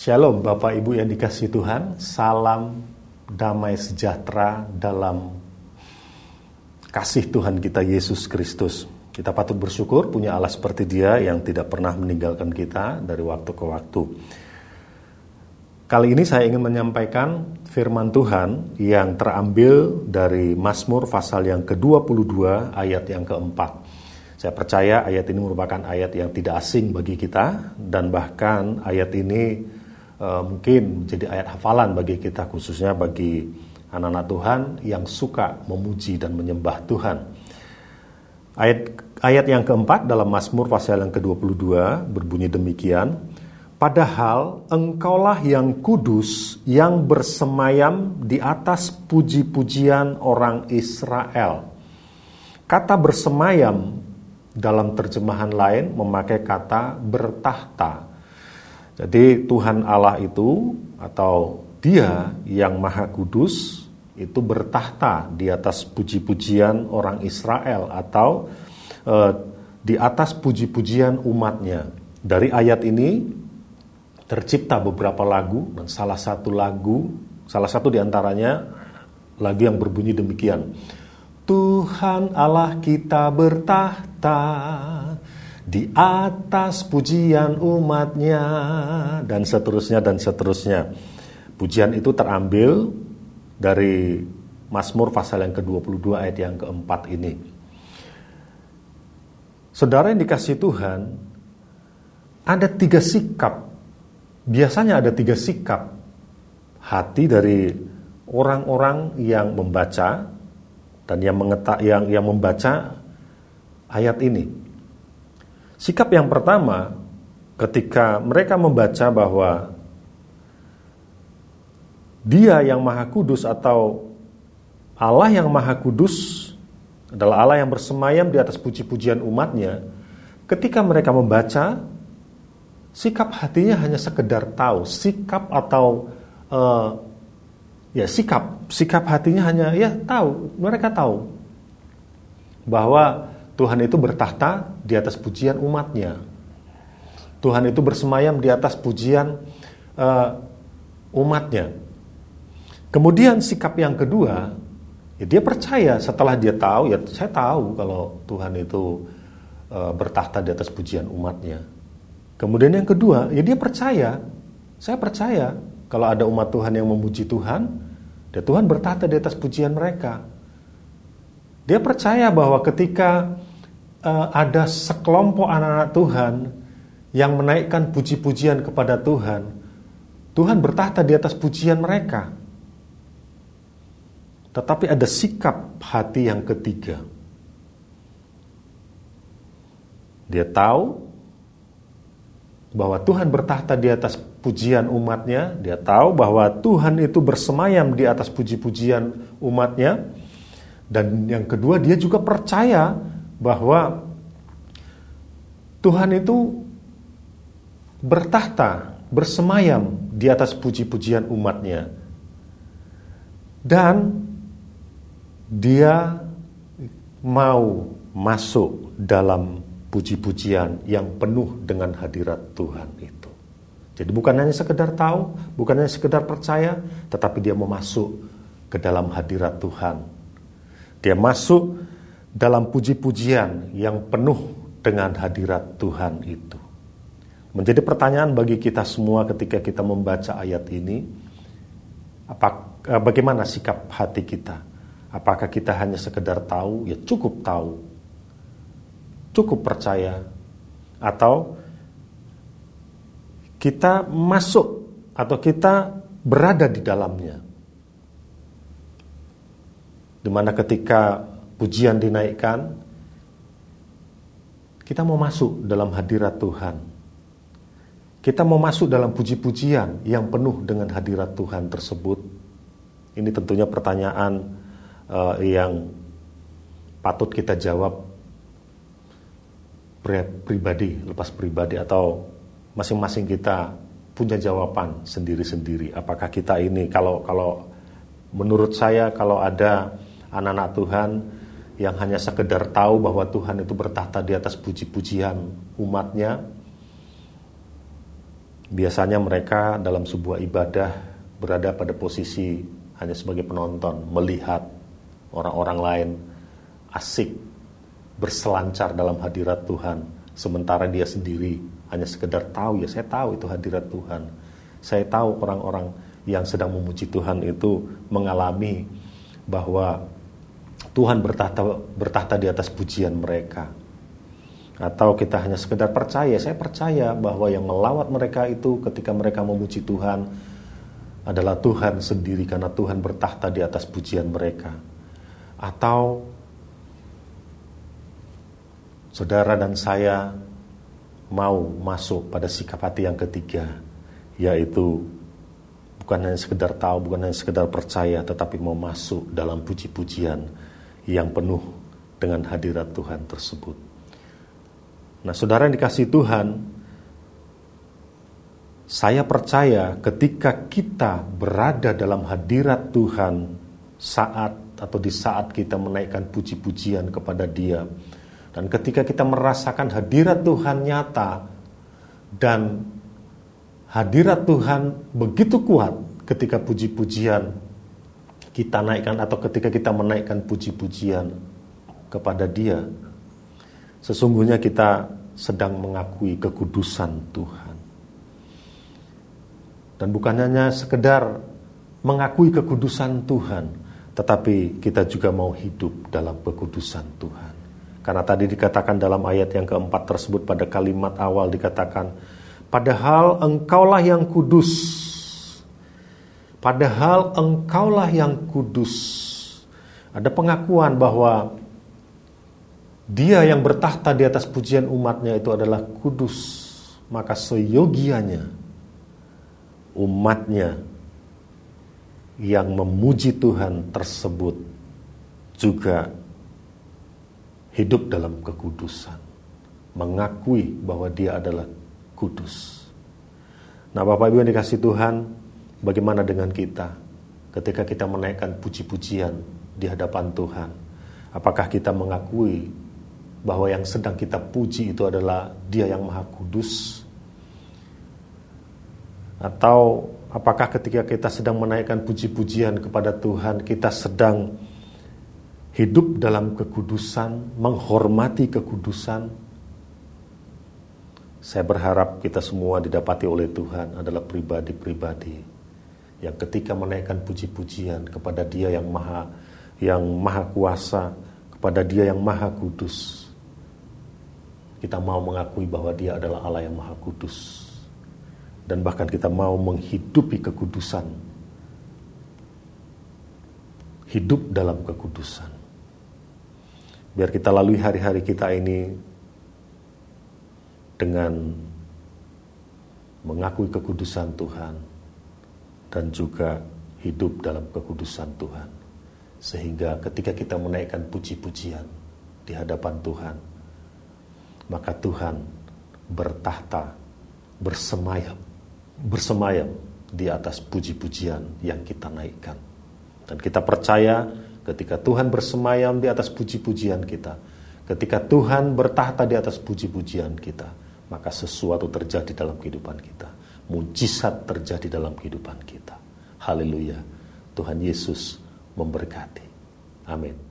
Shalom Bapak Ibu yang dikasih Tuhan, salam damai sejahtera dalam kasih Tuhan kita Yesus Kristus. Kita patut bersyukur punya Allah seperti dia yang tidak pernah meninggalkan kita dari waktu ke waktu. Kali ini saya ingin menyampaikan firman Tuhan yang terambil dari Mazmur pasal yang ke-22 ayat yang keempat. Saya percaya ayat ini merupakan ayat yang tidak asing bagi kita dan bahkan ayat ini uh, mungkin menjadi ayat hafalan bagi kita khususnya bagi anak-anak Tuhan yang suka memuji dan menyembah Tuhan. Ayat ayat yang keempat dalam Mazmur pasal yang ke-22 berbunyi demikian, Padahal engkaulah yang kudus yang bersemayam di atas puji-pujian orang Israel. Kata bersemayam dalam terjemahan lain memakai kata bertahta. Jadi Tuhan Allah itu atau Dia yang Maha Kudus itu bertahta di atas puji-pujian orang Israel atau eh, di atas puji-pujian umatnya. Dari ayat ini tercipta beberapa lagu dan salah satu lagu, salah satu di antaranya lagu yang berbunyi demikian. Tuhan Allah kita bertahta di atas pujian umatnya dan seterusnya dan seterusnya. Pujian itu terambil dari Mazmur pasal yang ke-22 ayat yang keempat ini. Saudara yang dikasih Tuhan, ada tiga sikap. Biasanya ada tiga sikap hati dari orang-orang yang membaca dan yang mengetak yang yang membaca ayat ini. Sikap yang pertama ketika mereka membaca bahwa Dia yang Maha Kudus atau Allah yang Maha Kudus adalah Allah yang bersemayam di atas puji-pujian umatnya. Ketika mereka membaca, sikap hatinya hanya sekedar tahu, sikap atau uh, ya sikap sikap hatinya hanya ya tahu mereka tahu bahwa Tuhan itu bertahta di atas pujian umatnya. Tuhan itu bersemayam di atas pujian uh, umatnya. Kemudian sikap yang kedua ya dia percaya setelah dia tahu ya saya tahu kalau Tuhan itu uh, bertahta di atas pujian umatnya. Kemudian yang kedua ya dia percaya saya percaya kalau ada umat Tuhan yang memuji Tuhan, dan Tuhan bertata di atas pujian mereka. Dia percaya bahwa ketika uh, ada sekelompok anak-anak Tuhan yang menaikkan puji-pujian kepada Tuhan, Tuhan bertahta di atas pujian mereka. Tetapi ada sikap hati yang ketiga. Dia tahu bahwa Tuhan bertahta di atas pujian umatnya, dia tahu bahwa Tuhan itu bersemayam di atas puji-pujian umatnya, dan yang kedua dia juga percaya bahwa Tuhan itu bertahta, bersemayam di atas puji-pujian umatnya, dan dia mau masuk dalam puji-pujian yang penuh dengan hadirat Tuhan itu. Jadi bukan hanya sekedar tahu, bukan hanya sekedar percaya, tetapi dia mau masuk ke dalam hadirat Tuhan. Dia masuk dalam puji-pujian yang penuh dengan hadirat Tuhan itu. Menjadi pertanyaan bagi kita semua ketika kita membaca ayat ini, apa, eh, bagaimana sikap hati kita? Apakah kita hanya sekedar tahu? Ya cukup tahu, cukup percaya atau kita masuk atau kita berada di dalamnya. Di mana ketika pujian dinaikkan, kita mau masuk dalam hadirat Tuhan. Kita mau masuk dalam puji-pujian yang penuh dengan hadirat Tuhan tersebut. Ini tentunya pertanyaan uh, yang patut kita jawab pribadi, lepas pribadi atau masing-masing kita punya jawaban sendiri-sendiri. Apakah kita ini kalau kalau menurut saya kalau ada anak-anak Tuhan yang hanya sekedar tahu bahwa Tuhan itu bertahta di atas puji-pujian umatnya, biasanya mereka dalam sebuah ibadah berada pada posisi hanya sebagai penonton, melihat orang-orang lain asik berselancar dalam hadirat Tuhan, sementara dia sendiri hanya sekedar tahu ya saya tahu itu hadirat Tuhan. Saya tahu orang-orang yang sedang memuji Tuhan itu mengalami bahwa Tuhan bertahta bertahta di atas pujian mereka. Atau kita hanya sekedar percaya, saya percaya bahwa yang melawat mereka itu ketika mereka memuji Tuhan adalah Tuhan sendiri karena Tuhan bertahta di atas pujian mereka. Atau saudara dan saya mau masuk pada sikap hati yang ketiga, yaitu bukan hanya sekedar tahu, bukan hanya sekedar percaya, tetapi mau masuk dalam puji-pujian yang penuh dengan hadirat Tuhan tersebut. Nah, saudara yang dikasih Tuhan, saya percaya ketika kita berada dalam hadirat Tuhan saat atau di saat kita menaikkan puji-pujian kepada Dia, dan ketika kita merasakan hadirat Tuhan nyata dan hadirat Tuhan begitu kuat ketika puji-pujian kita naikkan atau ketika kita menaikkan puji-pujian kepada Dia, sesungguhnya kita sedang mengakui kekudusan Tuhan. Dan bukan hanya sekedar mengakui kekudusan Tuhan, tetapi kita juga mau hidup dalam kekudusan Tuhan. Karena tadi dikatakan dalam ayat yang keempat tersebut pada kalimat awal dikatakan, Padahal engkaulah yang kudus. Padahal engkaulah yang kudus. Ada pengakuan bahwa dia yang bertahta di atas pujian umatnya itu adalah kudus. Maka seyogianya umatnya yang memuji Tuhan tersebut juga hidup dalam kekudusan, mengakui bahwa dia adalah kudus. Nah, Bapak Ibu yang dikasih Tuhan, bagaimana dengan kita ketika kita menaikkan puji-pujian di hadapan Tuhan? Apakah kita mengakui bahwa yang sedang kita puji itu adalah Dia yang Maha Kudus? Atau apakah ketika kita sedang menaikkan puji-pujian kepada Tuhan, kita sedang hidup dalam kekudusan, menghormati kekudusan. Saya berharap kita semua didapati oleh Tuhan adalah pribadi-pribadi yang ketika menaikkan puji-pujian kepada Dia yang Maha yang Maha Kuasa, kepada Dia yang Maha Kudus. Kita mau mengakui bahwa Dia adalah Allah yang Maha Kudus. Dan bahkan kita mau menghidupi kekudusan. Hidup dalam kekudusan. Biar kita lalui hari-hari kita ini dengan mengakui kekudusan Tuhan dan juga hidup dalam kekudusan Tuhan. Sehingga ketika kita menaikkan puji-pujian di hadapan Tuhan, maka Tuhan bertahta, bersemayam, bersemayam di atas puji-pujian yang kita naikkan. Dan kita percaya ketika Tuhan bersemayam di atas puji-pujian kita, ketika Tuhan bertahta di atas puji-pujian kita, maka sesuatu terjadi dalam kehidupan kita. Mujizat terjadi dalam kehidupan kita. Haleluya. Tuhan Yesus memberkati. Amin.